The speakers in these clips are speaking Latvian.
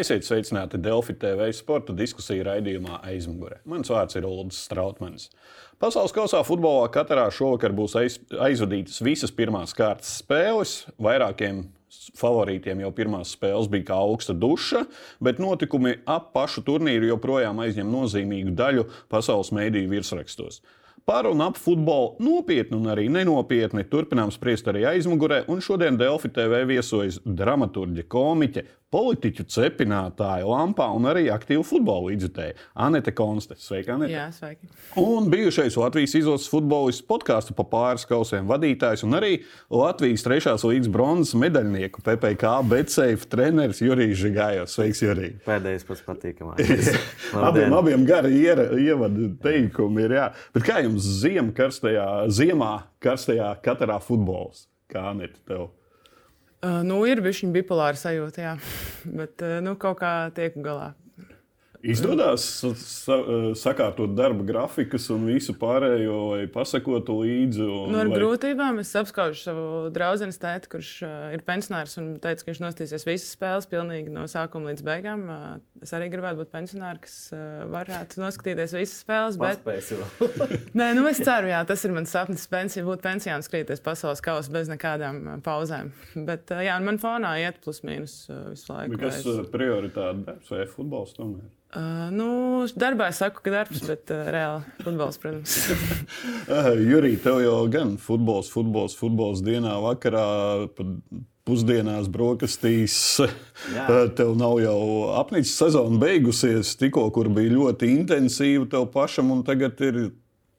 Esiet sveicināti Delfi TV sporta diskusiju raidījumā aizmugurē. Mans vārds ir Ulrichs Strautmans. Pasaules kausā futbolā katrā šovakar būs aiz, aizvadītas visas pirmās kārtas spēles. Vairākiem favorītiem jau pirmās spēles bija kā augsta duša, bet notikumi ap pašu turnīru joprojām aizņem nozīmīgu daļu pasaules mēdīju virsrakstos. Par un ap futbolu nopietni un arī nenopietni turpinām spriest arī aizmugurē, un šodien Delfi TV viesojas dramaturģe, komiķe, politiķu cepinātāja lampā un arī aktīva futbola līdzjutēja Anete Konste. Sveika, Anete! Jā, sveiki! Un bijušais Latvijas izlases futbolists, podkāstu pa pāris kausiem vadītājs un arī Latvijas trešās līgas bronzas medaļnieku PPC Betsafe treneris Jurijs Žigājos. Sveiks, Jurij! Pēdējais pats patīkamākais. abiem, abiem gari ievadu teikumi ir. Jā. Bet kā jums ziem karstajā, ziemā karstajā katrā futbols? Kā Anete tev? Uh, nu, ir bijusi bipolāra sajūta, jā. bet uh, nu, kaut kā tiek galā. Izdodas sa sakārtot darba grafikus un visu pārējo, vai pasakot līdzi. Un, nu, ar vai... grūtībām es apskaužu savu draugu tēti, kurš uh, ir pensionārs un teica, ka viņš nostīsies visas spēles pilnīgi no sākuma līdz beigām. Uh, es arī gribētu būt pensionārs, kas uh, varētu noskatīties visas spēles. Bet... Nē, nu, es ceru, jā, tas ir mans sapnis. Pensija būt pensijā un skatīties pasaules kausu bez nekādām pauzēm. Bet uh, jā, man fonā iet plus mīnus uh, visu laiku. Kas es... prioritāte darbs vai futbols tomēr? Uh, nu, darbā es saku, ka darbs, bet uh, reāli futbols, protams. uh, Jurija, tev jau gan futbols, futbols, futbols dienā, vakarā, pusdienās, brokastīs. Jā. Tev nav jau apnicis sezona beigusies, tikko kur bija ļoti intensīva tev pašam, un tagad ir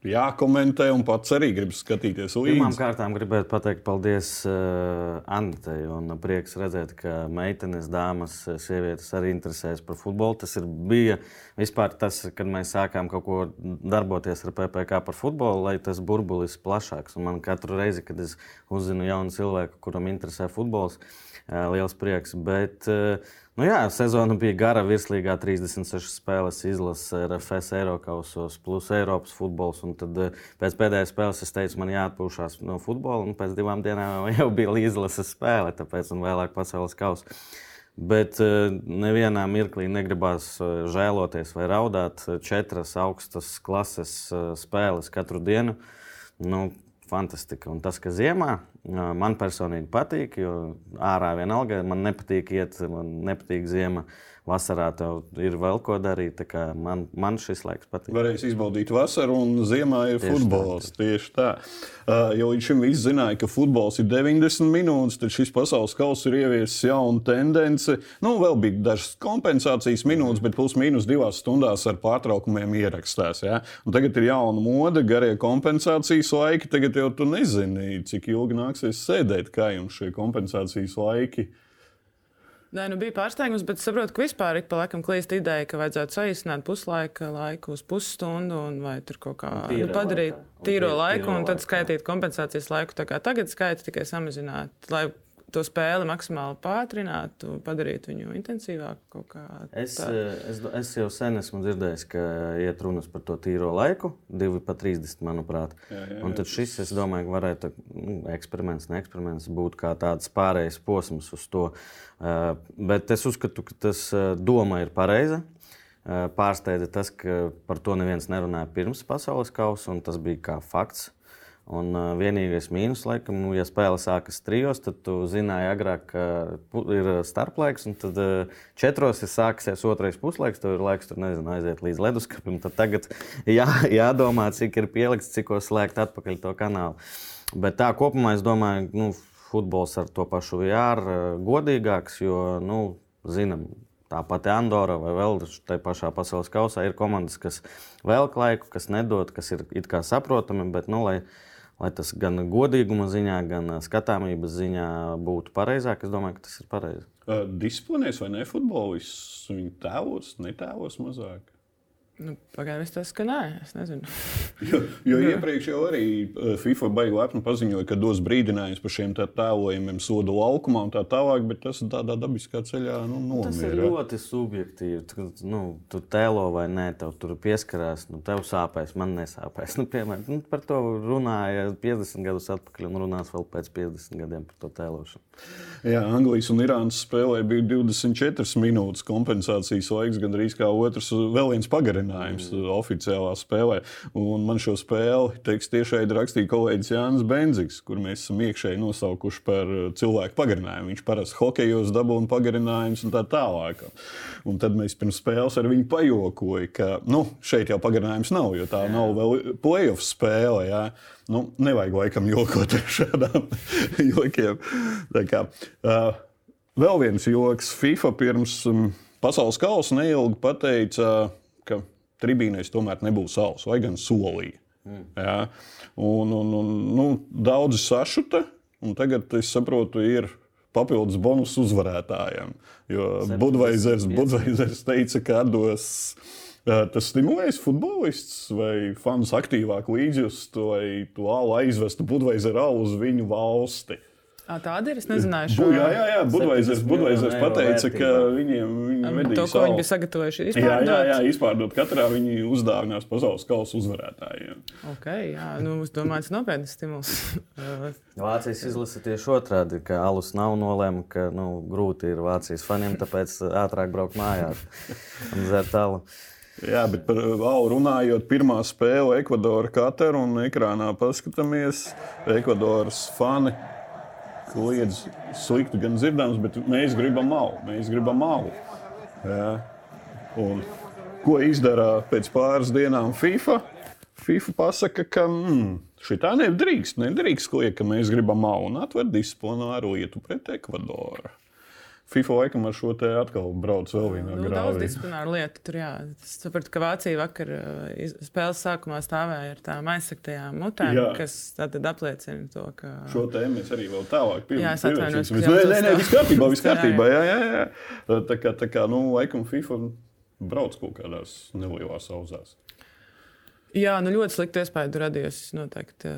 jākomentē, un pats arī grib skatīties līdzi. Pirmām kārtām gribētu pateikt paldies uh, Anitei. Prieks redzēt, ka meitenes, dāmas, sievietes arī interesējas par futbolu. Tas ir, bija vispār tas, kad mēs sākām kaut ko darboties ar PPC par futbolu, lai tas burbulis plašāks. Un man katru reizi, kad es uzzinu jaunu cilvēku, kuram interesē futbols, uh, liels prieks. Bet, uh, Nu jā, sezona bija gara, virslīgā 36 spēles izlase RFS Eiropasos, plus Eiropas futbols. Tad eh, pēc pēdējās spēles es teicu, man jāatpūšas no futbola, un pēc divām dienām jau bija izlases spēle, tāpēc un vēlāk pasaules kausa. Bet uh, nevienā mirklī negribās uh, žēloties vai raudāt. Četras augstas klases spēles katru dienu. Nu, fantastika. Un tas, ka ziemā Man personīgi patīk, jo ārā vienalga man nepatīk iet, man nepatīk ziema. Vasarā tev ir vēl ko darīt. Man, man šis laiks patīk. Varēs izbaudīt vasaru, un ziemā ir tieši futbols. Tā, tieši tā. Uh, jo līdz šim viss zināja, ka futbols ir 90 minūtes, tad šis pasaules kausa ir ieviesis jaunu tendenci. Nu, vēl bija dažas kompensācijas minūtes, bet plus mīnus divās stundās ar pārtraukumiem ierakstās. Ja? Un tagad ir jauna mode, garie kompensācijas laiki. Tagad jau tu nezini, cik ilgi nāk nāksies sēdēt, kā jums šie kompensācijas laiki? Nē, nu bija pārsteigums, bet saprotu, ka vispār ir pa laikam klīst ideja, ka vajadzētu saīsināt puslaika laiku uz pusstundu un vai tur kaut kā nu, padarīt laikā. tīro laiku un, un tad skaitīt kompensācijas laiku. Tagad skaita tikai samazināt, lai to spēli maksimāli pātrināt, padarīt viņu intensīvāku. Es, eh, es, es jau sen esmu dzirdējis, ka iet runas par to tīro laiku, 2,30 manuprāt. Jā, jā, jā. Un tad šis, es domāju, varētu nu, eksperiments, ne eksperiments, būt kā tāds pārējais posms uz to. Uh, bet es uzskatu, ka tas uh, doma ir pareiza. Pārsteidza tas, ka par to neviens nerunāja pirms pasaules kausa, un tas bija kā fakts. Un uh, vienīgais mīnus, laikam, nu, ja spēle sākas trijos, tad tu zināji agrāk, ka ir starplaiks, un tad uh, četros ir sāksies otrais puslaiks, tev ir laiks tur nezinu, aiziet līdz leduskapim. Tad tagad jā, jādomā, cik ir pielikts, cik slēgt atpakaļ to kanālu. Bet tā kopumā es domāju, nu, futbols ar to pašu VR godīgāks, jo, nu, zinām, Tā pati Andorra vai vēl tā pašā pasaules kausā ir komandas, kas velk laiku, kas nedod, kas ir it kā saprotami, bet, nu, lai, lai tas gan godīguma ziņā, gan skatāmības ziņā būtu pareizāk. Es domāju, ka tas ir pareizi. Disciplinēs vai ne futbolists? Viņa tēvos, netēvos mazāk. Nu, Pagaidām es tas, ka nē, es nezinu. Jo, jo iepriekš jau arī eh, FIFA baigi lepni paziņoja, ka dos brīdinājumus par šiem tā tēlojumiem sodu laukumā un tā tālāk, bet tas tādā dabiskā ceļā nu, nomira. Tas ir ļoti subjektīvi. Tu, nu, tu tēlo vai nē, tev tur pieskarās, nu, tev sāpēs, man nesāpēs. Nu, piemēram, nu, par to runāja 50 gadus atpakaļ un runās vēl pēc 50 gadiem par to tēlošanu. Jā, Anglijas un Irānas spēlē bija 24 minūtes kompensācijas laiks, gandrīz kā otrs, vēl viens pagarinājums mm. oficiālā spēlē. Un man šo spēli teiks, tiešai rakstīja kolēģis Jānis Benzigs, kur mēs esam iekšēji nosaukuši par uh, cilvēku pagarinājumu. Viņš parasti hokejos dabūna pagarinājumus un tā tālāk. Un tad mēs pirms spēles ar viņu pajokojam, ka nu, šeit jau pagarinājums nav, jo tā Jā. nav vēl playoff spēle. Jā. Nu, nevajag laikam jokot ar šādām jokiem. Tā kā, uh, vēl viens joks. FIFA pirms um, pasaules kausa neilgi pateica, ka tribīnēs tomēr nebūs saules, vai gan solīja. Mm. Jā. Un, un, un, nu, daudzi sašuta, un tagad es saprotu, ir papildus bonus uzvarētājiem. Jo Budveizers, teica, ka dos Tas stimulēs futbolists vai fans aktīvāk līdzjust, lai to alu aizvestu Budveizeru uz viņu valsti. À, tāda ir. Es nezināju, šo jā, jā, jā. Budveizers, Budveizers pateica, ka viņiem viņi vedīs to, ko viņi bija sagatavojuši. Izpārdot. Jā, jā, jā, izpārdot katrā viņi uzdāvinās pasaules kausa uzvarētājiem. Ok, jā, nu, es domāju, tas nopietns stimuls. Vācijas izlase tieši otrādi, ka alus nav nolēma, ka nu, grūti ir Vācijas faniem, tāpēc ātrāk braukt mājās un dzert alu. Jā, bet par Valu runājot, pirmā spēle Ekvadora katru un ekrānā paskatāmies. Ekvadoras fani kliedz slikti gan dzirdams, bet mēs gribam malu. Mēs gribam malu. Jā. Un, ko izdara pēc pāris dienām FIFA? FIFA pasaka, ka mm, šī tā nedrīkst, nedrīkst kliegt, ka mēs gribam malu un atver disciplināru lietu pret Ekvadoru. FIFA laikam ar šo te atkal brauc vēl vienā nu, grāmatā. Daudz disciplināru lietu tur, jā. Es sapratu, ka Vācija vakar uh, spēles sākumā stāvēja ar tām aizsaktajām mutēm, jā. kas tad apliecina to, ka. Šo tēmu mēs arī vēl tālāk pieminēsim. Jā, es atvainojos. Nē, nē, nē, viss kārtībā, viss kārtībā. Jā, jā, jā. Tā kā, tā kā, nu, laikam FIFA brauc kaut kādās nelielās auzās. Jā, nu ļoti slikti iespēju radījis noteikti,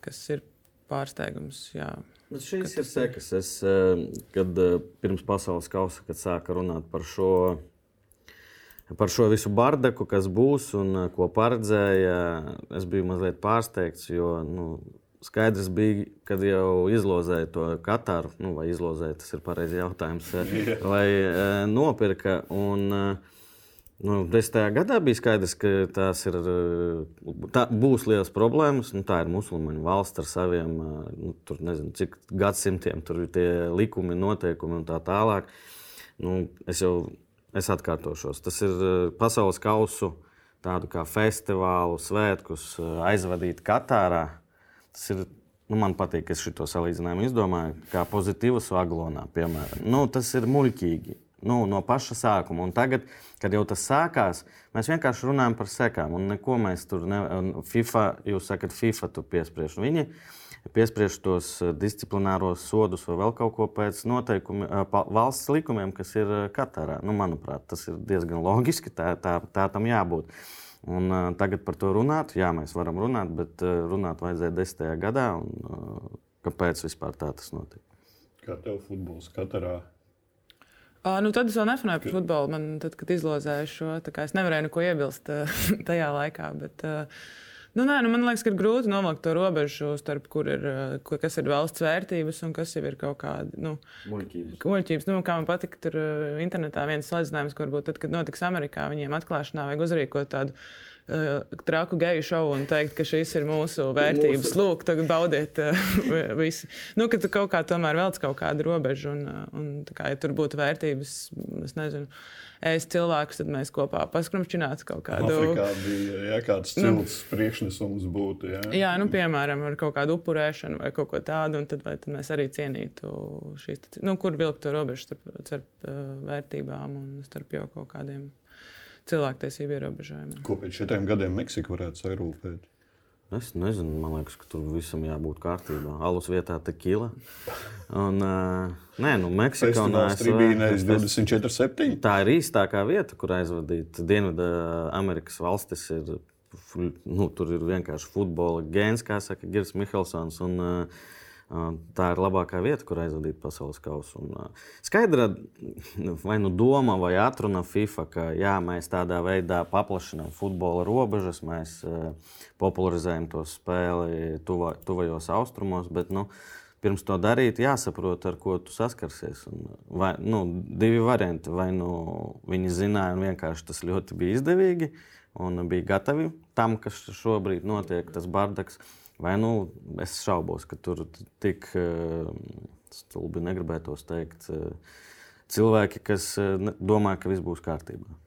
kas ir pārsteigums. Jā. Bet šīs ir sekas. Es, eh, kad eh, pirms pasaules kausa, kad sāka runāt par šo, par šo visu bardaku, kas būs un eh, ko paredzēja, es biju mazliet pārsteigts, jo nu, skaidrs bija, kad jau izlozēja to Katāru, nu, vai izlozēja, tas ir pareizi jautājums, vai nopirka. Un, Nu, desmitajā gadā bija skaidrs, ka tās ir, tā būs liels problēmas. Nu, tā ir musulmaņu valsts ar saviem, nu, tur nezinu, cik gadsimtiem tur ir tie likumi, noteikumi un tā tālāk. Nu, es jau es atkārtošos. Tas ir pasaules kausu, tādu kā festivālu, svētkus aizvadīt Katārā. Tas ir Nu, man patīk, ka es šo salīdzinājumu izdomāju, kā pozitīvu aglonā, piemēram. Nu, tas ir muļķīgi nu, no paša sākuma. Un tagad, kad jau tas sākās, mēs vienkārši runājam par sekām. Un neko mēs tur nevaram. FIFA, jūs sakat, FIFA tur piespriež. Viņi piespriež tos eh, disciplināros sodus vai vēl kaut ko pēc eh, valsts likumiem, kas ir eh, Katārā. Nu, manuprāt, tas ir diezgan loģiski. Tā, tā, tā tam jābūt. Un, uh, tagad par to runāt, jā, mēs varam runāt, bet uh, runāt vajadzēja desmitajā gadā. Un, uh, kāpēc vispār tā tas notika? Kā tev futbols Katarā Uh, nu, tad es vēl nefanāju par futbolu. Man, tad, kad izlozēju šo, es nevarēju neko iebilst uh, tajā laikā. Bet, uh, nu, nē, nu, man liekas, ka ir grūti novilkt to robežu starp, kur ir, uh, kas ir valsts vērtības un kas jau ir kaut kāda nu, muļķības. Nu, kā man patika, tur uh, internetā viens salīdzinājums, kur varbūt tad, kad notiks Amerikā, viņiem atklāšanā vajag uzrīkot tādu traku geju šovu un teikt, ka šīs ir mūsu vērtības. Mūsu. Lūk, tagad baudiet uh, visi. Nu, ka tu kaut kā tomēr velc kaut kādu robežu un, uh, un kā, ja tur būtu vērtības, es nezinu. Es cilvēkus, tad mēs kopā paskrumšķinātu kaut kādu. Afrikā bija jā, kāds nu. cilts nu, priekšnesums būtu. Jā. jā, nu, piemēram, ar kaut kādu upurēšanu vai kaut ko tādu, un tad, tad mēs arī cienītu šīs, nu, kur vilkt to robežu starp, starp vērtībām un starp jau kaut kādiem cilvēktiesību ierobežojumiem. Ko pēc četriem gadiem Meksika varētu sarūpēt? Es nezinu, man liekas, ka tur visam jābūt kārtībā. Alus vietā tequila. Un, uh, nē, nu, Meksikā un ASV 24,7. Tā ir īstākā vieta, kur aizvadīt. Dienvidā-Amerikas valstis ir. Nu, tur ir vienkārši futbola gēns, kā saka Girs Mihelsons. Un, uh, Tā ir labākā vieta, kur aizvadīt pasaules kausu. Un, skaidra vai nu doma, vai atruna FIFA, ka jā, mēs tādā veidā paplašinām futbola robežas, mēs popularizējam to spēli tuva, tuvajos austrumos. Bet, nu, pirms to darīt, jāsaprot, ar ko tu saskarsies. Un vai, nu, divi varianti. Vai nu viņi zināja, un vienkārši tas ļoti bija izdevīgi, un bija gatavi tam, kas šobrīd notiek, tas bardaks. Vai nu es šaubos, ka tur tik eh, stulbi negribētos teikt eh, cilvēki, kas eh, domā, ka viss būs kārtībā.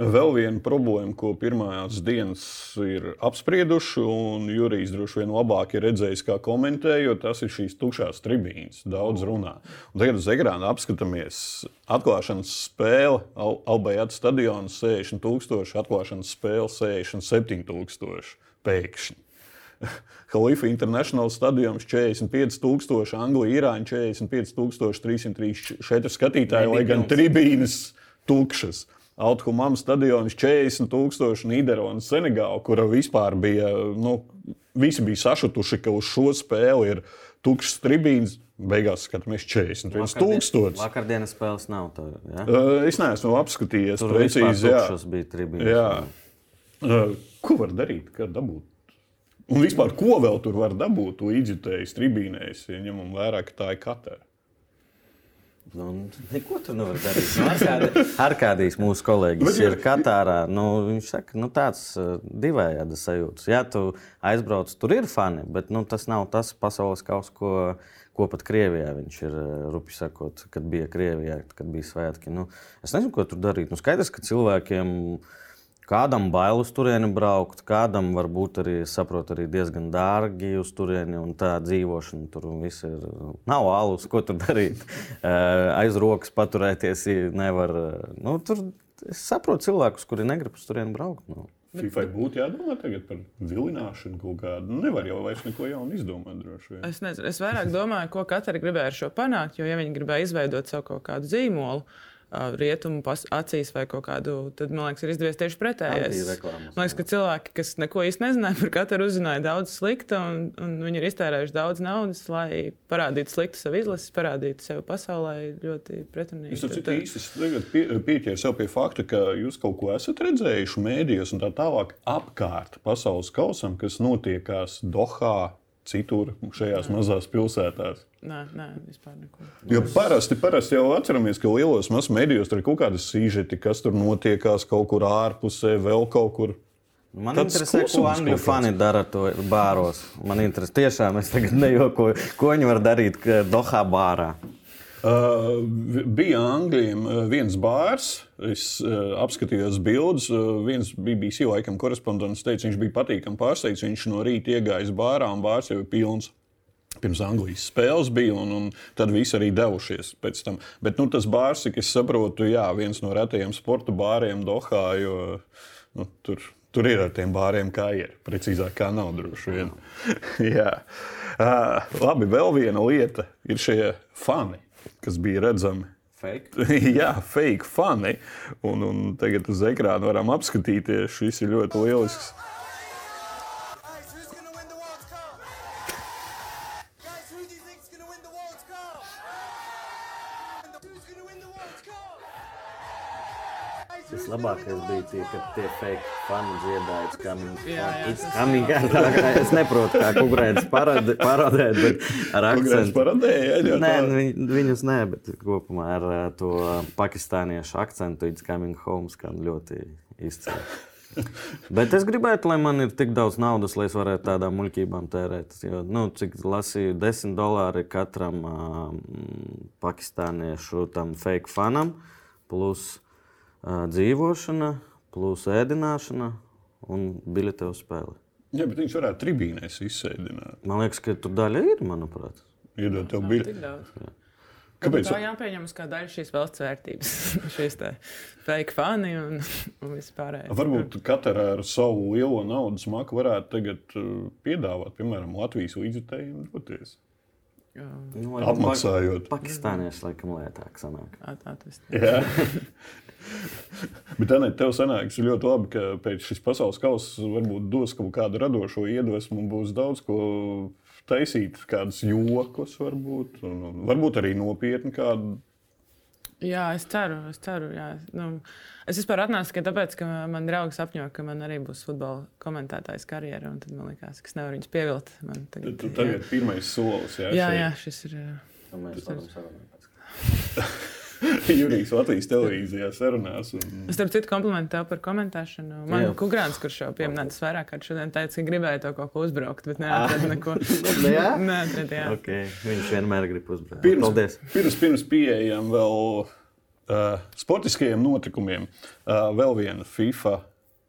Vēl viena problēma, ko pirmās dienas ir apsprieduši, un Jurijs droši vien labāk ir redzējis, kā komentējot, tas ir šīs tukšās tribīnes. Daudz runā. Un tagad uz ekrāna apskatāmies atklāšanas spēle. Al Albējāta stadionā 60,000, atklāšanas spēle 67,000 pēkšņi. Halifa International stadions 45,000, Anglija, Irāņa 45,334 skatītāji, lai gan tribīnes tukšas. Althumam stadions 40,000, Nīderlandes, Senegāla, kura vispār bija, nu, visi bija sašutuši, ka uz šo spēli ir tukšas tribīnes. Beigās skatāmies 40,000. Vakardienas spēles nav. Tā, ja? uh, es neesmu apskatījies Tur precīzi. Jā, bija tribīnes. jā. Uh, ko var darīt, kad dabūt Un vispār, ko vēl tur var dabūt līdzjutējas tribīnēs, ja ņemam vērā, ka tā ir katra? Nu, neko tur nevar darīt. Nu, Arkādī, Arkādijs, mūsu kolēģis, ir Katārā. Nu, viņš saka, nu, tāds uh, divējādas sajūtas. Jā, tu aizbrauc, tur ir fani, bet nu, tas nav tas pasaules kaus, ko, ko pat Krievijā viņš ir uh, rupi sakot, kad bija Krievijā, kad bija svētki. Nu, es nezinu, ko tur darīt. Nu, skaidrs, ka cilvēkiem ir Kādam bail uz turieni braukt, kādam varbūt arī, saprot, arī diezgan dārgi uz turieni un tā dzīvošana. Tur viss ir. Nav alus, ko tur darīt. Aiz rokas paturēties nevar. Nu, tur es saprotu cilvēkus, kuri negrib uz turieni braukt. Nu. FIFA būtu jādomā par vilināšanu kaut kādu. Nevar jau vairs neko jaunu izdomāt. Es, nezinu, es vairāk domāju, ko katra gribēja ar šo panākt. Jo, ja viņi gribēja izveidot savu kaut kādu zīmolu, rietumu acīs vai kaut kādu, tad man liekas, ir izdevies tieši pretējais. Man liekas, ka cilvēki, kas neko īsti nezināja par katru, uzzināja daudz slikta, un, un viņi ir iztērējuši daudz naudas, lai parādītu sliktu savu izlasi, parādītu sevi pasaulē ļoti pretrunīgi. Es saprotu, īsti tagad pie, pieķēru sev pie fakta, ka jūs kaut ko esat redzējuši mēdījos un tā tālāk apkārt pasaules kausam, kas notiekās Dohā, citur, šajās nē. mazās pilsētās. Nē, nē, vispār neko. Jo parasti, parasti jau atceramies, ka lielos masu medijos tur ir kaut kāda sīžeti, kas tur notiekās kaut kur ārpusē, vēl kaut kur. Man Tāds interesē, ko angļu fani dara to bāros. Man interesē, tiešām es tagad nejokoju, ko viņi var darīt Dohā bārā. Uh, bija Anglijam uh, viens bārs, es uh, apskatījos bildes. Uh, viens BBC laikam korespondents teica, viņš bija patīkami pārsteigts. Viņš no rīta iegājis bārā un bārs jau ir pilns. Pirms Anglijas spēles bija, un, un tad visi arī devušies pēc tam. Bet nu, tas bārs, cik es saprotu, jā, viens no retajiem sporta bāriem Dohā, jo nu, tur, tur ir ar tiem bāriem, kā ir. Precīzāk, kā nav droši vien. jā. Uh, labi, vēl viena lieta ir šie fani kas bija redzami. Fake. Jā, fake fani. Un, un tagad uz ekrāna varam apskatīties. Šis ir ļoti lielisks. Vislabākais bija tie, kad tie fake fani dziedāja, it's coming, jā, jā, it's coming. Tā, es neprotu, kā kukurēdis parodēt, bet ar akcentu. Parodēja, jā, nē, viņ, viņus nē, bet kopumā ar to pakistāniešu akcentu it's coming home skan ļoti izcili. Bet es gribētu, lai man ir tik daudz naudas, lai es varētu tādām muļķībām tērēt. Jo, nu, cik lasīju, 10 dolāri katram um, pakistāniešu tam fake fanam. Plus dzīvošana, plus ēdināšana un biļete uz spēli. Jā, bet viņš varētu tribīnēs izsēdināt. Man liekas, ka tur daļa ir, manuprāt. Iedod tev biļeti. Kāpēc? Tā jāpieņem kā daļa šīs valsts vērtības, šīs fake fani un, un vispārējais. Varbūt katra ar savu lielo naudas maku varētu tagad piedāvāt, piemēram, Latvijas līdzekļiem doties. Nu, Apmaksājot. Pakistānieši laikam lētāk sanāk. Jā. Bet tā ne, tev sanāks ļoti labi, ka pēc šīs pasaules kausa varbūt dos kaut kādu radošo iedvesmu un būs daudz ko taisīt, kādus jokus varbūt, un varbūt arī nopietni kādu. Jā, es ceru, es ceru. Jā. Nu, es vispār atnācu tikai tāpēc, ka man draugs apņem, ka man arī būs futbola komentētājs karjerā. Tad man liekas, ka es nevaru viņus pievilkt. Man Tad tu tagad ir pirmais solis. Jā, jā, jā, šis ir. jā. Mēs varam Jurijs Latvijas televīzijā sarunās. Un... Es starp citu komplimentu tev par komentēšanu. Man Jā. Kungrāns, kurš jau pieminēts vairāk kārt šodien, teica, ka gribēja to kaut ko uzbraukt, bet neatrada neko. Jā? Neatrada, jā. Okay. Viņš vienmēr grib uzbraukt. Pirms, Paldies! pirms, pirms pieejam vēl uh, sportiskajiem notikumiem, uh, vēl viena FIFA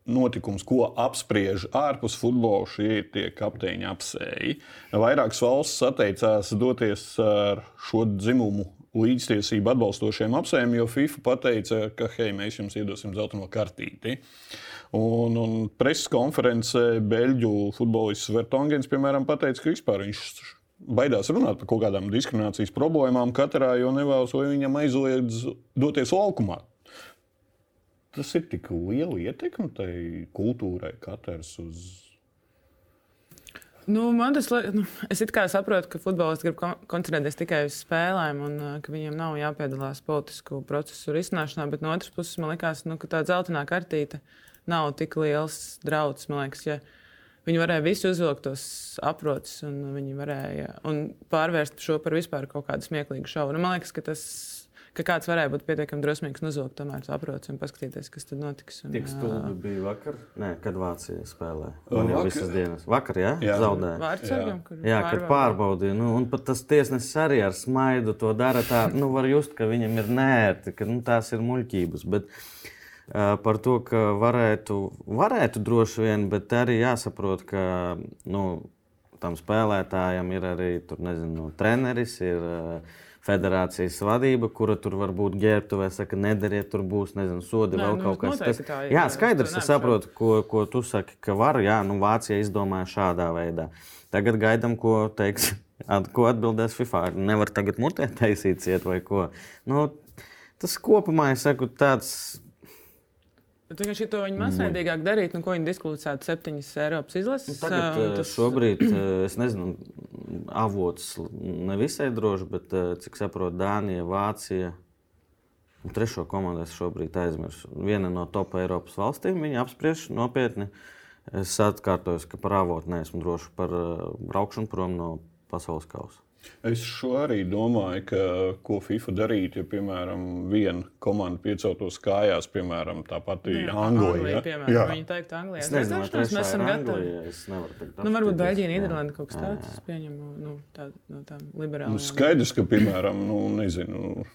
notikums, ko apspriež ārpus futbola, šie ir tie kapteiņa apsēji. Vairākas valsts atteicās doties ar šo dzimumu līdztiesību atbalstošiem apsējiem, jo FIFA pateica, ka hei, mēs jums iedosim zeltaino kartīti. Un, un preses konferencē Beļģu futbolists Vertongens, piemēram, pateica, ka vispār viņš baidās runāt par kaut kādām diskriminācijas problēmām katrā, jo nevēlas, lai viņam aizliedz doties laukumā. Tas ir tik liela ietekme tai kultūrai, katrs uz. Nu, man tas liekas, nu, es saprotu, ka futbolists grib kon koncentrēties tikai uz spēlēm un uh, ka viņiem nav jāpiedalās politisku procesu risināšanā. Bet no otras puses, man liekas, nu, ka tā dzeltenā kartīte nav tik liels draudz. Liekas, ja viņi varēja visu uzvilkt tos aprotus un viņi varēja un pārvērst šo par vispār kaut kādu smieklīgu šovu. Nu, man liekas, ka tas. Ka kāds varēja būt pietiekami drosmīgs uzvilkt tomēr to aprotu un paskatīties, kas tad notiks. Un, Tik stulbi bija vakar. Nē, kad Vācija spēlēja. Man jau Vakar. visas dienas. Vakar, jā? Jā. Zaudēja. Vārdsargam, kur Jā, kad pārbaudīja, nu, un pat tas tiesnesis arī ar smaidu to dara. Tā, nu, var just, ka viņam ir nērti, ka nu, tās ir muļķības. Bet, uh, par to, ka varētu, varētu droši vien, bet arī jāsaprot, ka nu, tam spēlētājam ir arī tur, nezinu, treneris. Ir, uh, Federācijas vadība, kura tur var būt ģērbtuvē, saka, nedariet, tur būs nezinu, sodi, Nē, vēl nu, kaut kas noteikti tā jā, skaidrs, es saprotu, ko, ko tu saki, ka var. Jā, nu, Vācija izdomāja šādā veidā. Tagad gaidām, ko teiks, at, ko atbildēs FIFA. Nevar tagad mutē taisīt ciet vai ko. Nu, tas kopumā, es saku, tāds. Bet vienkārši to viņi masveidīgāk darītu, nu, ko viņi diskvalificētu septiņas Eiropas izlases. Tagad, ā, eh, tas- šobrīd, es nezinu, avots nevisai droši, bet cik saprotu, Dānija, Vācija. Trešo komandu es šobrīd aizmirsu. Viena no top Eiropas valstīm viņa apspriež nopietni. Es atkārtoju, ka par avotu neesmu drošs par braukšanu prom no pasaules kausa. Es šo arī domāju, ka ko FIFA darītu, ja, piemēram, viena komanda pieceltos kājās, piemēram, tā pati Jā, Anglija. piemēram, Jā. Viņi teikt, Anglijā. Es nezinu, trešā mēs esam gatavi. Anglija. Es nevaru teikt. Nu, varbūt. Beļģija. Nīderlanda kaut kas tāds. pieņemu nu, tā, no tām Nu, liberālām. skaidrs, ka, piemēram, nu, nezinu,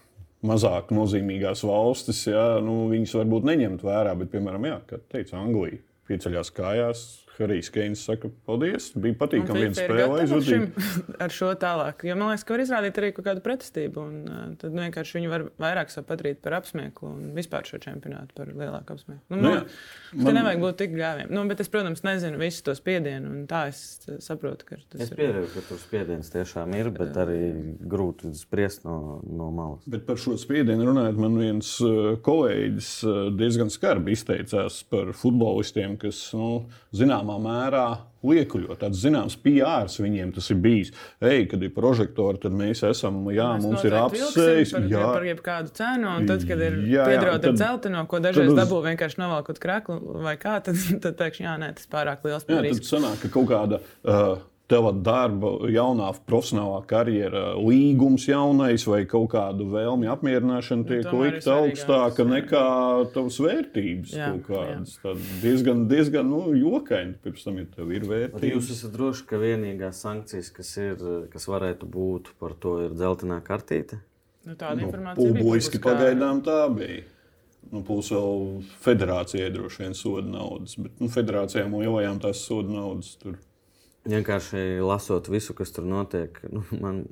mazāk nozīmīgās valstis, jā, nu, viņas varbūt neņemt vērā, bet, piemēram, jā, kā teica Anglija, pieceļās kājās. Harijs Keins saka, paldies, bija patīkami viena spēle aizvadīt. Ar šo tālāk. Jo man liekas, ka var izrādīt arī kaut kādu pretestību. Un, uh, tad nu, vienkārši viņi var vairāk sev padarīt par apsmieklu un vispār šo čempionātu par lielāku apsmieklu. Nu, Nu, nu, man... Man- nevajag būt tik gāviem. Nu, bet es, protams, nezinu visu to spiedienu. un Tā es uh, saprotu, ka tas Es ir. pieņemu, ka tur spiediens tiešām ir, bet arī grūti spriest no, no malas. Bet par šo spiedienu runājot, man viens uh, kolēģis diezgan skarbi izteicās par futbolistiem, kas nu, zināmā mērā liekuļo. Tāds zināms PR viņiem tas ir bijis. Ej, kad ir prožektori, tad mēs esam, jā, Mēs mums ir apsējis. vilksim Jā, Par, par jebkādu cenu, un tad, kad ir piedrota ar dzelteno, ko dažreiz uz- dabū vienkārši novelkot krāklu vai kā, tad, tad pēkšņi, jā, nē, tas pārāk liels jā, par tad sanāk, ka kaut kāda. Uh, Tava darba, jaunā profesionālā karjera, līgums jaunais vai kaut kāda vēlme apmierināšana tiek tomēr ir likta augstāka nekā tavas vērtības. Jā, kaut kādas. Tad diezgan, diezgan nu, jokaini pirms tam, ja tev ir Bet vērtības. jūs esat droši, ka vienīgās sankcijas, kas, ir, kas varētu būt par to, ir dzeltenā kartīte. Nu, tāda Nu, informācija bija Publiski pagaidām tā bija. Nu, Plus vēl federācijai droši vien soda naudas, bet nu, federācijām lielajām tās soda naudas tur. Vienkārši lasot visu, kas tur notiek, nu, man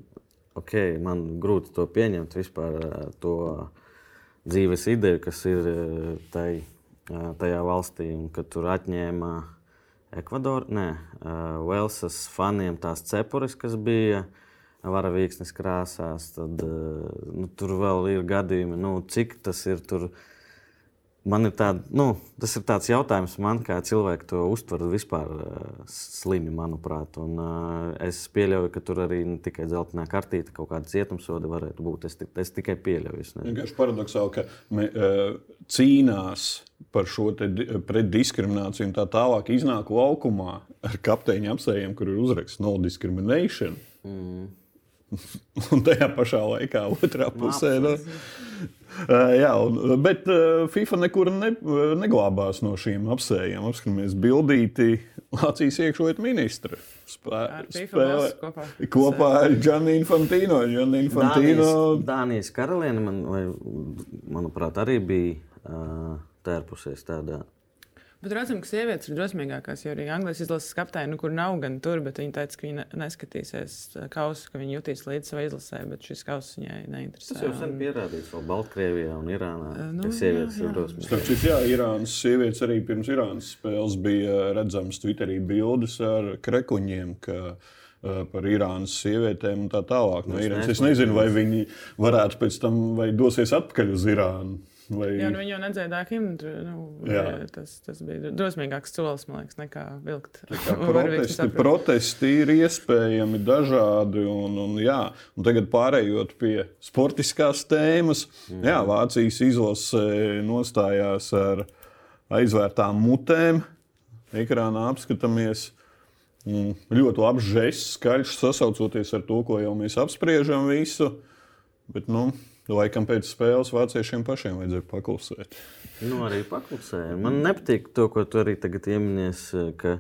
ok, man grūti to pieņemt vispār to dzīves ideju, kas ir tai, tajā valstī, un ka tur atņēma Ekvadoru, nē, Velsas faniem tās cepures, kas bija varavīksnes krāsās, tad nu, tur vēl ir gadījumi, nu, cik tas ir tur Man ir tāda, nu, tas ir tāds jautājums man, kā cilvēki to uztver vispār uh, slimi, manuprāt. Un, uh, es pieļauju, ka tur arī ne tikai dzeltenā kartīte, kaut kāda cietumsoda varētu būt. Es, es tikai pieļauju. Es vienkārši paradoxāli, ka me, uh, cīnās par šo pretdiskrimināciju un tā tālāk iznāk laukumā ar kapteiņa apsējiem, kur ir uzraksts no discrimination. Mm. un tajā pašā laikā otrā pusē. Nu, Uh, jā, un, bet uh, FIFA nekur ne, neglābās no šīm apsējām. Apskatāmies bildīti Latvijas iekšlietu ministra. Spē, spēlē kopā. kopā ar Gianni Infantino. Gianni Infantino. Dānijas, Dānijas karaliene, man, vai, manuprāt, arī bija uh, tērpusies tādā Bet redzam, ka sievietes ir drosmīgākās. Jo arī Anglijas izlases kapteini, nu, kur nav gan tur, bet viņi teica, ka viņi neskatīsies kausu, ka viņi jutīs līdzi savai izlasē, bet šis kauss viņai neinteresē. Tas jau sen pierādīts, vēl Baltkrievijā un Irānā. Nu, sievietes jā, jā. ir drosmīgas. Starp citu, jā, Irānas sievietes arī pirms Irānas spēles bija redzams Twitterī bildes ar krekuņiem. Ka, par Irānas sievietēm un tā tālāk. No Irānas. Es nezinu, vai viņi varētu pēc tam dosies atpakaļ uz Irānu. Vai... Jā, nu, viņi jau nedziedāja himnu. Nu, tas, tas bija drosmīgāks solis, man liekas, nekā vilkt. Protesti, protesti ir iespējami dažādi. Un, un, jā, un tagad pārējot pie sportiskās tēmas, mm. jā, Vācijas izlase nostājās ar aizvērtām mutēm. Ekrānā apskatāmies. Ļoti labs žests, skaļš sasaucoties ar to, ko jau mēs apspriežam visu. Bet, nu, Laikam pēc spēles vāciešiem pašiem vajadzēja paklusēt. Nu, arī paklusēja. Man nepatīk to, ko tu arī tagad ieminies. Ka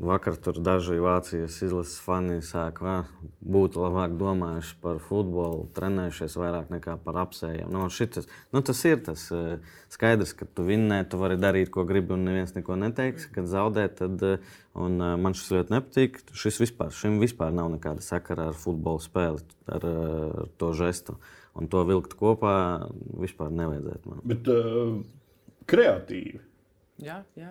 vakar tur daži Vācijas izlases fani sāka būt labāk domājuši par futbolu, trenējušies vairāk nekā par apsējiem. Nu, šitas, nu, tas ir tas skaidrs, ka tu vinnē, tu vari darīt, ko gribi, un neviens neko neteiks. Kad zaudē, tad man šis ļoti nepatīk. Šis vispār, šim vispār nav nekāda sakara ar futbola spēli, ar, ar to žestu. Un to vilkt kopā vispār nevajadzētu man. Bet uh, kreatīvi. Jā, jā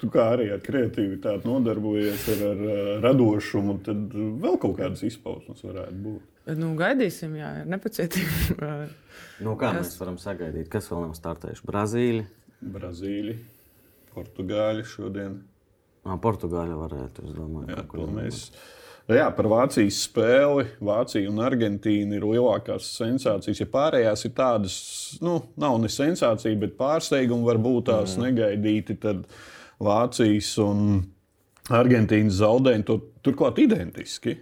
tu kā arī ar kreativitāti nodarbojies, ar, ar, ar radošumu, tad vēl kaut kādas izpausmes varētu būt. Nu, gaidīsim, jā, ar nepacietību. nu, kā Kas... mēs varam sagaidīt? Kas vēl nav startējuši? Brazīļi. Brazīļi, Portugāļi šodien. Nā, Portugāļi varētu, es domāju. Jā, to mēs. Jā, par Vācijas spēli. Vācija un Argentīna ir lielākās sensācijas. Ja pārējās ir tādas, nu, nav ne sensācija, bet pārsteigumi var būt tās mm. negaidīti. Tad, uh, Vācijas un Argentīnas zaudējumi tur, turklāt identiski.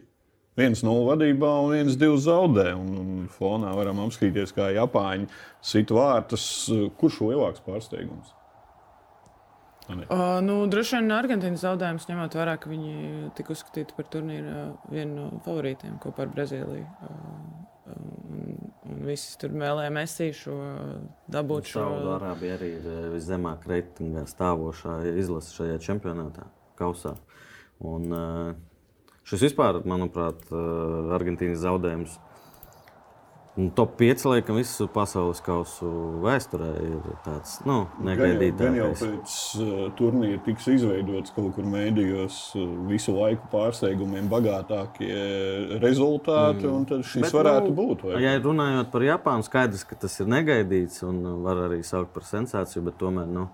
Viens no vadībā un viens divi zaudē. Un, un fonā varam apskatīties, kā Japāņi sit vārtus. Kurš lielāks pārsteigums? Uh, nu, droši vien Argentīnas zaudējums, ņemot vērā, ka viņi tika uzskatīti par turnīru vienu no favorītiem kopā ar Brazīliju. Uh, Un, un visi tur mēlēja Mēsiju šo dabūt. Šo... Saudārābija arī ir eh, viszemāk reitingā stāvošā izlase šajā čempionātā, kausā. Un, eh, šis vispār, manuprāt, eh, Argentīnas zaudējums Un top 5, laikam, visu pasaules kausu vēsturē ir tāds nu, negaidīts. Gan jau pēc uh, turnīra tiks izveidots kaut kur mēdījos uh, visu laiku pārsteigumiem bagātākie rezultāti, mm. un tad šis Bet, varētu nu, būt. Vai? Ja runājot par Japānu, skaidrs, ka tas ir negaidīts un var arī saukt par sensāciju, bet tomēr. Nu,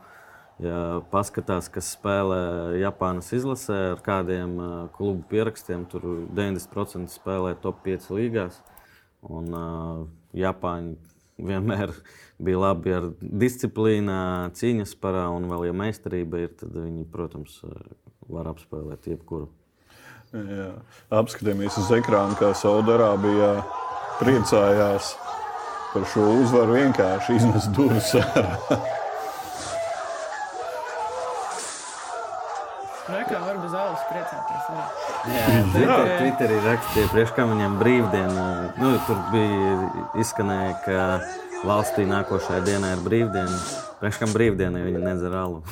Ja paskatās, kas spēlē Japānas izlasē ar kādiem uh, klubu pierakstiem, tur 90% spēlē top 5 līgās. Un, uh, Japāņi vienmēr bija labi ar disciplīnu, cīņas parā, un vēl, ja meistarība ir, tad viņi, protams, var apspēlēt jebkuru. Jā. Apskatāmies uz ekrānu, kā Saudārābijā priecājās par šo uzvaru. Vienkārši iznes durvis ārā. zāles priecāties. Jā, jā Twitter, Twitterī rakstīja, priekš kam viņam brīvdiena. Nu, tur bija izskanēja, ka valstī nākošajā dienā ir brīvdiena. Priekš kam brīvdienai viņa nedzer alu.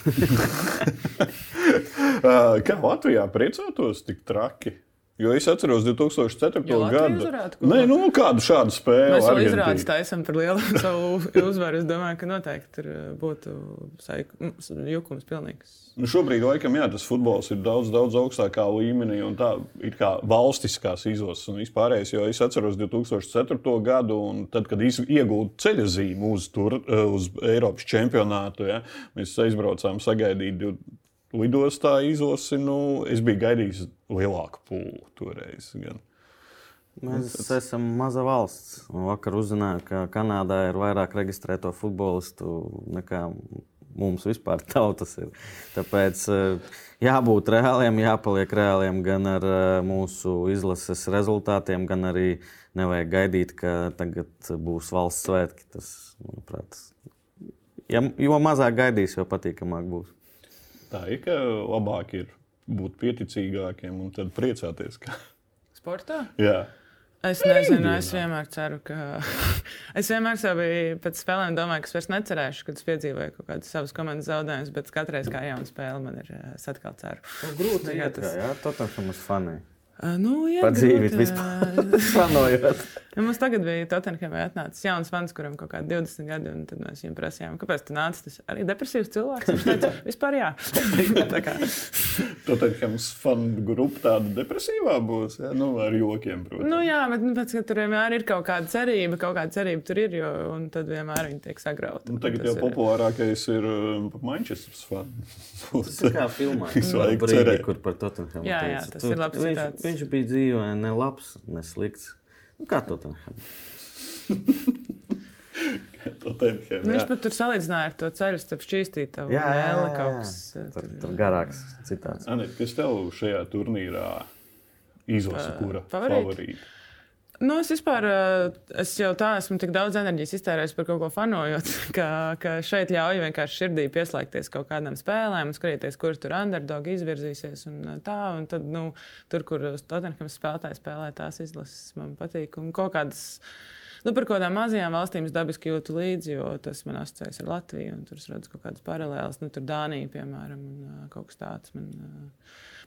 Kā Latvijā priecātos tik traki? Jo es atceros 2004. Jo Latvija gadu. Nē, nu, kādu šādu spēli. Mēs Argentīna. izrādījām taisam par lielu savu uzvaru. Es domāju, ka noteikti tur uh, būtu jukums pilnīgs. Nu, šobrīd, laikam, jā, tas futbols ir daudz, daudz augstākā līmenī, un tā ir kā valstiskās izlases un vispārējais. Jo es atceros 2004. gadu, un tad, kad iegūtu ceļa zīmi uz, tur, eh, uz Eiropas čempionātu, ja, mēs aizbraucām sagaidīt lidostā izlasi. Nu, es biju gaidījis lielāku pūli toreiz. Gan. Mēs esam maza valsts. Vakar uzzināju, ka Kanādā ir vairāk reģistrēto futbolistu nekā mums vispār tautas ir. Tāpēc eh, jābūt reāliem, jāpaliek reāliem gan ar eh, mūsu izlases rezultātiem, gan arī nevajag gaidīt, ka tagad būs valsts svētki. Tas, manuprāt, ja, jo mazāk gaidīs, jo patīkamāk būs. Tā ir, ka labāk ir būt pieticīgākiem un tad priecāties. Ka... Sportā? Jā. Es nezinu, es vienmēr ceru, ka. es vienmēr sev biju pēc spēlēm domāju, ka es vairs necerēšu, kad es piedzīvoju kaut kādus savus komandas zaudējumus, bet katru reizi, kā jauna spēle, man ir eh, es atkal ceru. Grūti Tagad iet, tas- jā, Tottenham uz fanī. Nu, jā, Pa dzīvi vispār. ā. Fanojot. Ja mums tagad bija Tottenhamā atnācis jauns fans, kuram kaut kādi 20 gadi, un tad mēs viņam prasījām, kāpēc tu nāc. Tas arī depresīvs cilvēks. Viņš teica, vispār jā. Tā kā, Tottenhams fanu grupa tāda depresīvā būs. Ja? Nu, ar jokiem, protams. nu, jā, bet nu, pēc, ka tur vienmēr ir kaut kāda cerība, kaut kāda cerība tur ir, jo, un tad vienmēr viņi tiek sagrauti. Nu, tagad Tas jau ir- populārākais ir um, Manchester fans. Tas ir kā filmā. Laiku Brīdī, cerēt. kur par Tottenhamu Jā, jā, tas ir labs viņš, citāts. viņš bija dzīvē, ne labs, ne slikts. Nu, kā Tottenham? Tottenham, Nu, jā. viņš pat tur salīdzināja ar to ceļu starp šķīstītavu Jā, jā, jā, jā. kas. Tur, tur- garāks citāts. Anit, kas tev šajā turnīrā izlasa, kura favorīti? favorīta? Nu, es vispār eh, es jau tā esmu tik daudz enerģijas iztērējis par kaut ko fanojot, ka, ka šeit ļauj vienkārši sirdī pieslēgties kaut kādām spēlēm, un skatīties, kurš tur underdog izvirzīsies. Un eh, tā, un tad, nu, tur, kur Tottenham spēlētāji spēlē tās izlases, man patīk. Un kaut kādas, nu, par kādām mazajām valstīm es dabiski jūtu līdzi, jo tas man asociējas ar Latviju, tur es redzu kaut kādas paralēlas. Nu, tur Dānija, piemēram, un kaut kas tāds. Man,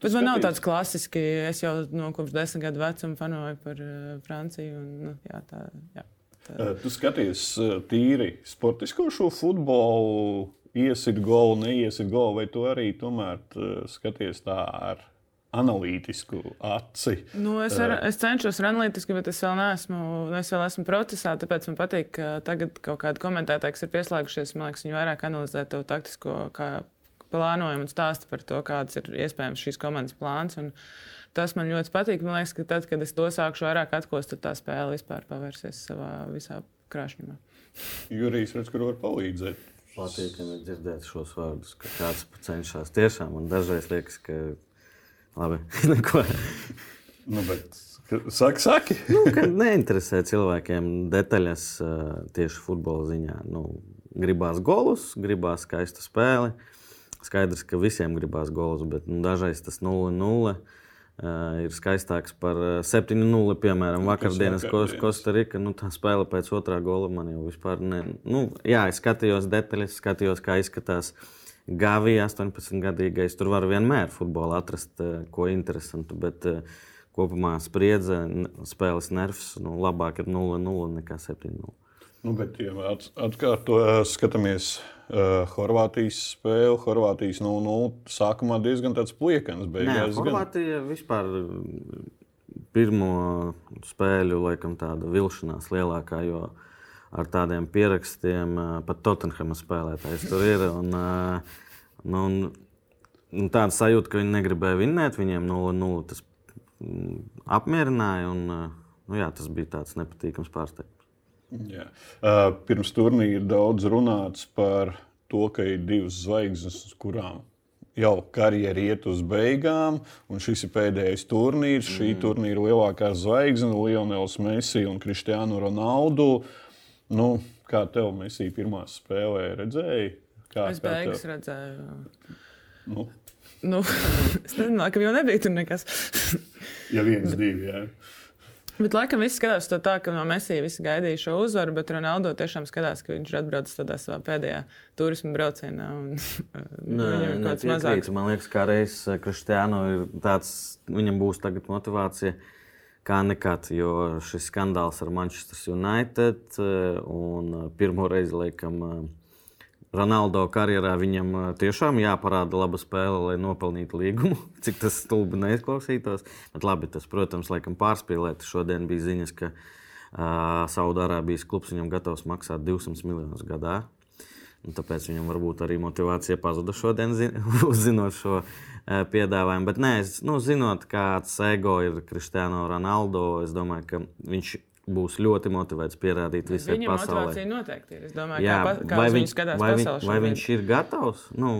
Bet man nav tāds klasiski. Es jau no kopš desmit gadu vecuma fanoju par Franciju. Un, nu, jā, tā, jā, tā. Tu skaties tīri sportisko šo futbolu, iesit golu, neiesit golu, vai tu arī tomēr skaties tā ar analītisku aci? Nu, es, ar, es cenšos ar analītiski, bet es vēl neesmu, es vēl esmu procesā. Tāpēc man patīk, ka tagad kaut kādi komentētāji, kas ir pieslēgušies, man liekas, viņi vairāk analizē to taktisko kā plānojumu un stāsta par to, kāds ir iespējams šīs komandas plāns. Un tas man ļoti patīk. Man liekas, ka tad, kad es to sākšu vairāk atkost, tad tā spēle vispār pavērsies savā visā krāšņumā. Jurijs redz, kur var palīdzēt. Patīkami dzirdēt šos vārdus, ka kāds cenšas tiešām. Man dažreiz liekas, ka labi, neko. Nu, bet, saki, saki. Nu, neinteresē cilvēkiem detaļas ā, tieši futbola ziņā. Nu, gribās golus, gribās skaistu spēli. Skaidrs, ka visiem gribās golus, bet nu, dažreiz tas 0-0 ir skaistāks par ā, 7-0. Piemēram, vakardienas vakardienas. Kostarika. Nu, tā spēle pēc otrā gola man jau vispār ne. Nu, jā, es skatījos detaļas, skatījos, kā izskatās. Gavija 18-gadīgais. Tur var vienmēr futbolā atrast ā, ko interesantu. Bet, ā, kopumā spriedze, spēles nervs, nu, labāk ir 0-0 nekā 7-0. Nu, bet, ja at- atkārtojot, skatāmies uh, Horvātijas spēli. Horvātijas 0-0 sākumā diezgan tāds pliekans. Nē, Beigās gan Horvātija vispār mm, pirmo spēļu laikam tāda vilšanās lielākā, jo ar tādiem pierakstiem pat Tottenhama spēlētājs tur ir. Un, nu, un, un tāda sajūta, ka viņi negribēja vinnēt, viņiem 0-0 tas mm, apmierināja. Un, nu, jā, tas bija tāds nepatīkams pārsteigums. Jā. Uh, pirms turnīra daudz runāts par to, ka ir divas zvaigznes, kurām jau karjera iet uz beigām, un šis ir pēdējais turnīrs. Mm. Šī turnīra lielākā zvaigzne - Lionels Messi un Cristiano Ronaldu. Nu, kā tev Messi pirmā spēlē redzēja? Kā, Es kā beigas tev? redzēju. Nu, Nu, es nezinu, ka jau nebija tur nekas. ja viens, divi. Jā. Bet laikam viss skatās to tā, ka no Mēsija visi gaidīja šo uzvaru, bet Ronaldo tiešām skatās, ka viņš ir atbraucis tādā savā pēdējā turisma braucienā. Un, Nē, viņam ir kaut kas mazāks. Man liekas, ka reizes Kristiāno ir tāds, viņam būs tagad motivācija. Kā nekad, jo šis skandāls ar Manchester United eh, un eh, pirmo reizi, laikam, eh, Ronaldo karjerā viņam tiešām jāparāda laba spēle, lai nopelnītu līgumu. Cik tas stulbi neizklausītos. Bet labi, tas, protams, laikam pārspīlēti. Šodien bija ziņas, ka uh, Saudārābijas klubs viņam gatavs maksāt 200 miljonus gadā. Un tāpēc viņam varbūt arī motivācija pazuda šodien, zi- uzzinot šo uh, piedāvājumu. Bet, nē, es, nu, zinot, kāds ego ir Cristiano Ronaldo, es domāju, ka viņš būs ļoti motivēts pierādīt visai Viņam pasaulē. motivācija noteikti ir. Es domāju, Jā, kā, kā vai, uz viņ, viņu skatās vai, viņ, vai viņš ir gatavs? Nu,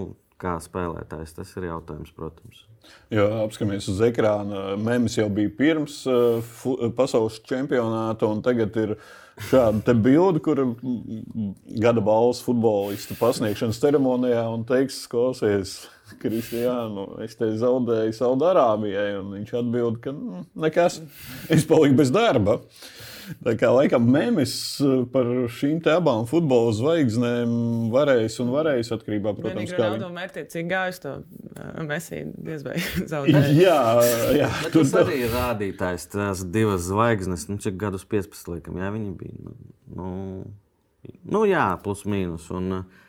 kā spēlētājs, tas ir jautājums, protams. Jo apskatāmies uz ekrāna, Mēnesis jau bija pirms uh, fu- pasaules čempionāta, un tagad ir šāda te bilde, kur gada balvas futbolista pasniegšanas ceremonijā un teiks, klausies, Kristiānu, es te zaudēju Saudārābijai, un viņš atbild, ka "Mm, nekas, es paliku bez darba. Tā kā laikam mēmis par šīm te abām futbola zvaigznēm varēs un varēs atkarībā, protams, Vienīgi kā viņi. mērķiecīgi gājis to uh, Mēsiju diez vai zaudēja. Jā, jā, tur tas arī ir rādītājs. Tās divas zvaigznes, nu, cik gadus 15, laikam, jā, viņi bija. Nu, nu, nu jā, plus mīnus. Un, uh,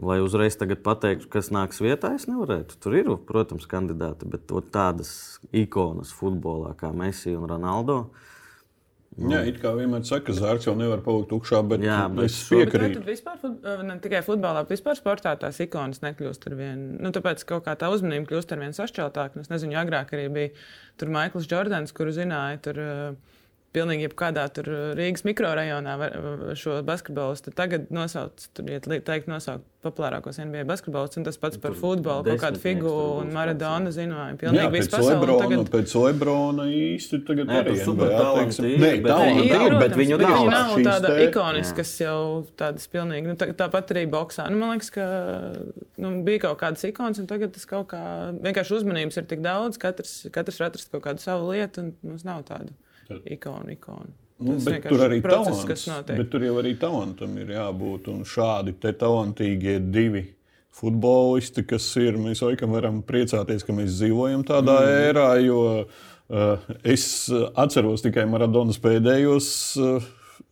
lai uzreiz tagad pateiktu, kas nāks vietā, es nevarētu. Tur ir, protams, kandidāti, bet to tādas ikonas futbolā kā Messi un Ronaldo. Jā, it kā vienmēr saka, ka zārks jau nevar palikt tukšā, bet, Jā, jā, bet es šo- Bet piekrītu. tad vispār, fut- ne tikai futbolā, bet vispār sportā tās ikonas nekļūst ar vienu. Nu, tāpēc kaut kā tā uzmanība kļūst ar vien sašķeltāka. Nu, Es nezinu, agrāk arī bija tur Maikls Jordans, kuru zināja. Tur, uh, Pilnīgi jebkādā tur uh, Rīgas mikrorajonā var, uh, šo basketbolistu tagad nosauc, tur li- teikt, nosaukt populārākos NBA basketbolistus, un tas pats par futbolu, kaut kādu tur un zināja. Jā, Pilnīgi un Lebrona, Tagad... pēc Lebrona īsti tagad Nē, arī super talantīgi, Nē, bet- talantīgi, Ir, bet protams, viņu bet nav. viņi nav šīs tāda te- ikoniska, Jā. kas jau tādas pilnīgi, nu, tā, tāpat arī boxā. Nu, man liekas, ka nu, bija kaut kādas ikonas, un tagad tas kaut kā vienkārši uzmanības ir tik daudz. Katrs, katrs var atrast kaut kādu savu lietu, un mums nav tādu ikonu. ikonu. Nu, bet tur arī process, talants. Bet tur jau arī talantam ir jābūt. Un šādi te talantīgie divi futbolisti, kas ir, mēs laikam varam priecāties, ka mēs dzīvojam tādā mm. ērā, jo uh, es atceros tikai Maradonas pēdējos uh,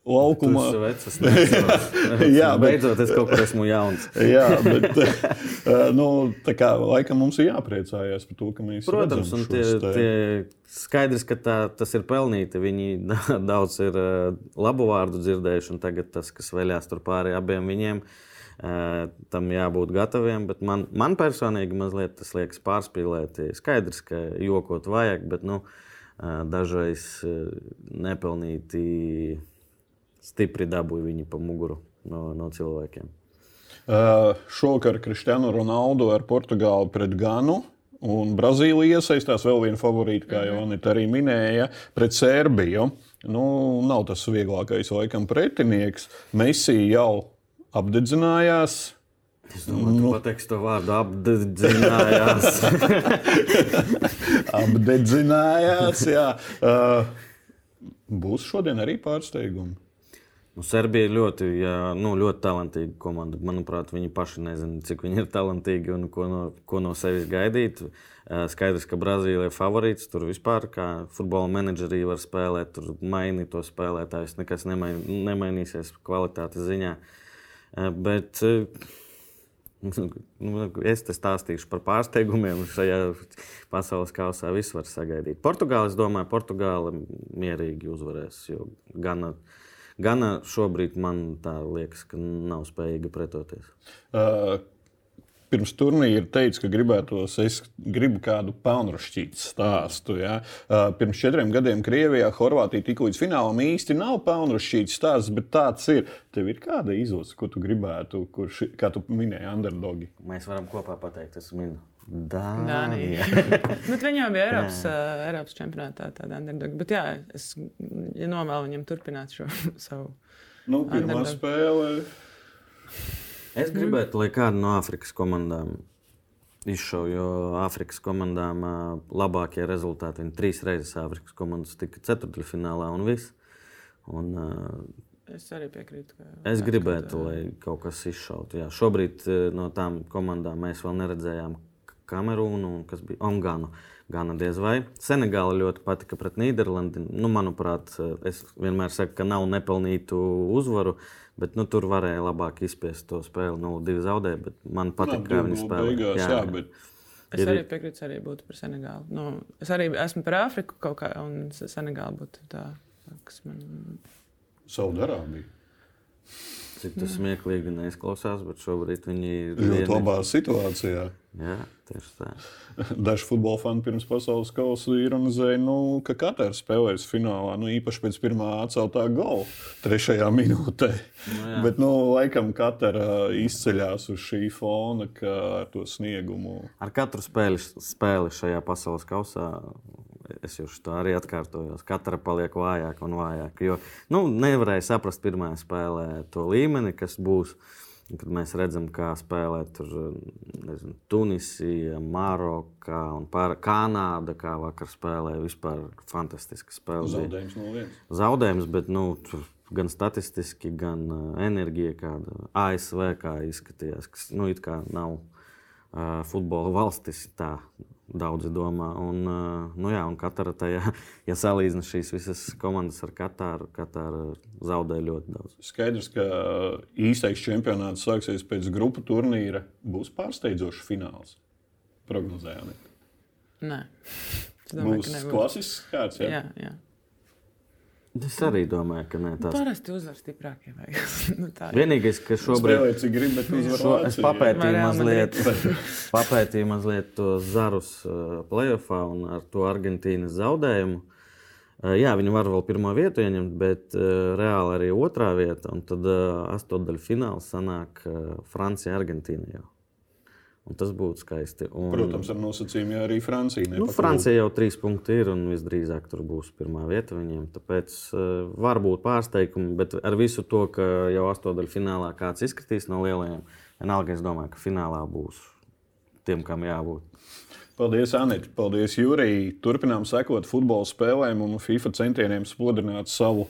laukumā. Tas ir. Jā, bet- beidzot, es kaut kur esmu jauns. Jā, bet nu, tā kā laikam mums ir jāpriecājas par to, ka mēs Protams, un tie, te- tie skaidrs, ka tā, tas ir pelnīti. Viņi da- daudz ir uh, labu vārdu dzirdējuši, un tagad tas, kas veļās tur pāri abiem viņiem, uh, tam jābūt gataviem. Bet man, man personīgi mazliet tas liekas pārspīlēti. Skaidrs, ka jokot vajag, bet nu, dažreiz nepelnīti stipri dabūja viņi pa muguru no, no cilvēkiem. Uh, šovakar Kristiānu Ronaldu ar Portugāli pret Ganu. Un Brazīlija iesaistās vēl viena favorīta, kā jau Anita arī minēja, pret Serbiju. Nu, nav tas vieglākais laikam pretinieks. Messi jau apdedzinājās. Es domāju, ka pateiks to vārdu apdedzinājās. Apdedzinājās, jā. Uh, būs šodien arī pārsteigumi. Nu, Serbija ir ļoti, jā, nu, ļoti talantīga komanda. Manuprāt, viņi paši nezina, cik viņi ir talantīgi un ko no, ko no sevis gaidīt. Skaidrs, ka Brazīlija ir favorīts. Tur vispār kā futbola menedžeri var spēlēt, tur mainīt to spēlētājus. Nekas nemain, nemainīsies kvalitātes ziņā. Bet nu, es te stāstīšu par pārsteigumiem šajā pasaules kausā. Viss var sagaidīt. Portugāla, es domāju, Portugāla mierīgi uzvarēs. jo Gana, šobrīd man tā liekas, ka nav spējīga pretoties. Uh, pirms turnīra teica, ka gribētos, es gribu kādu pelnrašķītu stāstu. Ja? Pirms četriem gadiem Krievijā Horvātija tika līdz finālam. Īsti nav pelnrašķīts stāsts, bet tāds ir. Tev ir kāda izlase, ko tu gribētu, kurš, kā tu minēji, underdogi? Mēs varam kopā pateikt, es minu. Dānija. Bet viņi jau bija Eiropas, uh, Eiropas čempionātā, tādā underdog. Bet jā, es ja novēlu viņam turpināt šo savu. Nu, pirmā Underdog. spēle. Es gribētu, lai kāda no Āfrikas komandām izšauja, jo Āfrikas komandām labākie rezultāti. Viņi trīs reizes Āfrikas komandas tika ceturdaļfinālā un viss. Un, Es arī piekrītu. Es gribētu, lai kaut kas izšautu. Jā, šobrīd no tām komandām mēs vēl neredzējām Kamerūnu un kas bija Ongānu. Gana diez vai. Senegāla ļoti patika pret Nīderlandi. Nu, manuprāt, es vienmēr saku, ka nav nepelnītu uzvaru, bet nu, tur varēja labāk izspiest to spēli. Nu, divi zaudēja, bet man patīk, kā viņi spēlē. Jā, jā, bet... Es arī piekrītu, arī būtu par Senegālu. Nu, es arī esmu par Āfriku kaut kā, un Senegāla būtu tā, kas man. Saudārābija. Cik tas smieklīgi neizklausās, bet šobrīd viņi ir ļoti labā situācijā. Jā, tieši tā. Daži futbola fani pirms pasaules kausa ironizēja, nu, ka Katāra spēlēs finālā, nu, īpaši pēc pirmā atceltā gola, trešajā minūtē. Nu, jā. Bet, nu, laikam, Katāra izceļas uz šī fona ar to sniegumu. Ar katru spēli, spēli šajā pasaules kausā es jau to arī atkārtojos. Katra paliek vājāka un vājāka. Jo nu, nevarēja saprast pirmā spēlē to līmeni, kas būs. Kad mēs redzam, kā spēlē tur, nezinu, Tunisija, Maroka un pār, Kanāda, kā vakar spēlēja, vispār fantastiska spēle. Zaudējums no vienas. Zaudējums, bet nu, gan statistiski, gan enerģija, kāda ASV kā izskatījās, kas nu, it kā nav uh, futbola valstis. Tā daudzi domā. Un, nu jā, un katra tajā, ja salīdzina šīs visas komandas ar Katāru, Katāra zaudē ļoti daudz. Skaidrs, ka īstais čempionāts sāksies pēc grupu turnīra. Būs pārsteidzošs fināls. Prognozējām. Nē, domāju, būs klasisks kāds. Jā, jā. jā. Es arī domāju, ka nē, tas ir. Parasti uzvar stiprākie. nu, Vienīgais, ka šobrīd spēlē, cik grib, bet šo, es papētīju mazliet, papētīju mazliet to Zarus uh, playoffā un ar to Argentīnas zaudējumu. Uh, jā, viņi var vēl pirmo vietu ieņemt, bet uh, reāli arī otrā vieta. Un tad astotdaļu fināls sanāk Francija, Argentīna jau. Un tas būtu skaisti. Un, Protams, ar nosacījumu, ja arī Francija. Nu, Francija jau trīs punkti ir un visdrīzāk tur būs pirmā vieta viņiem. Tāpēc uh, var būt pārsteigumi, bet ar visu to, ka jau astotdaļu finālā kāds izkritīs no lielajiem, vienalga es domāju, ka finālā būs tiem, kam jābūt. Paldies, Anita. Paldies, Jurija. Turpinām sekot futbola spēlēm un FIFA centieniem spodrināt savu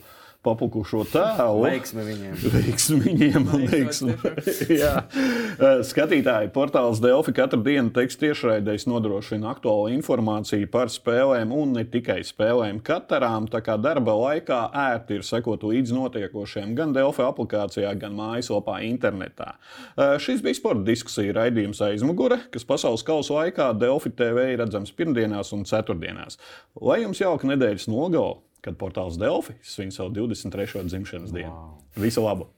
papukušo tēlu. Veiksmi viņiem. Veiksmi viņiem. Veiksmi. Jā. Skatītāji, portāls Delfi katru dienu tekstu tiešraidēs nodrošina aktuālu informāciju par spēlēm un ne tikai spēlēm katarām. Tā kā darba laikā ērti ir sekot līdzi notiekošiem gan Delfi aplikācijā, gan mājaslapā internetā. Šis bija sporta diskusija raidījums aizmugure, kas pasaules kausa laikā Delfi TV ir redzams pirmdienās un ceturtdienās. Lai jums jauka nedēļas nogala! Kad portāls Delfi svin savu 23. dzimšanas dienu. Wow. Visu labu!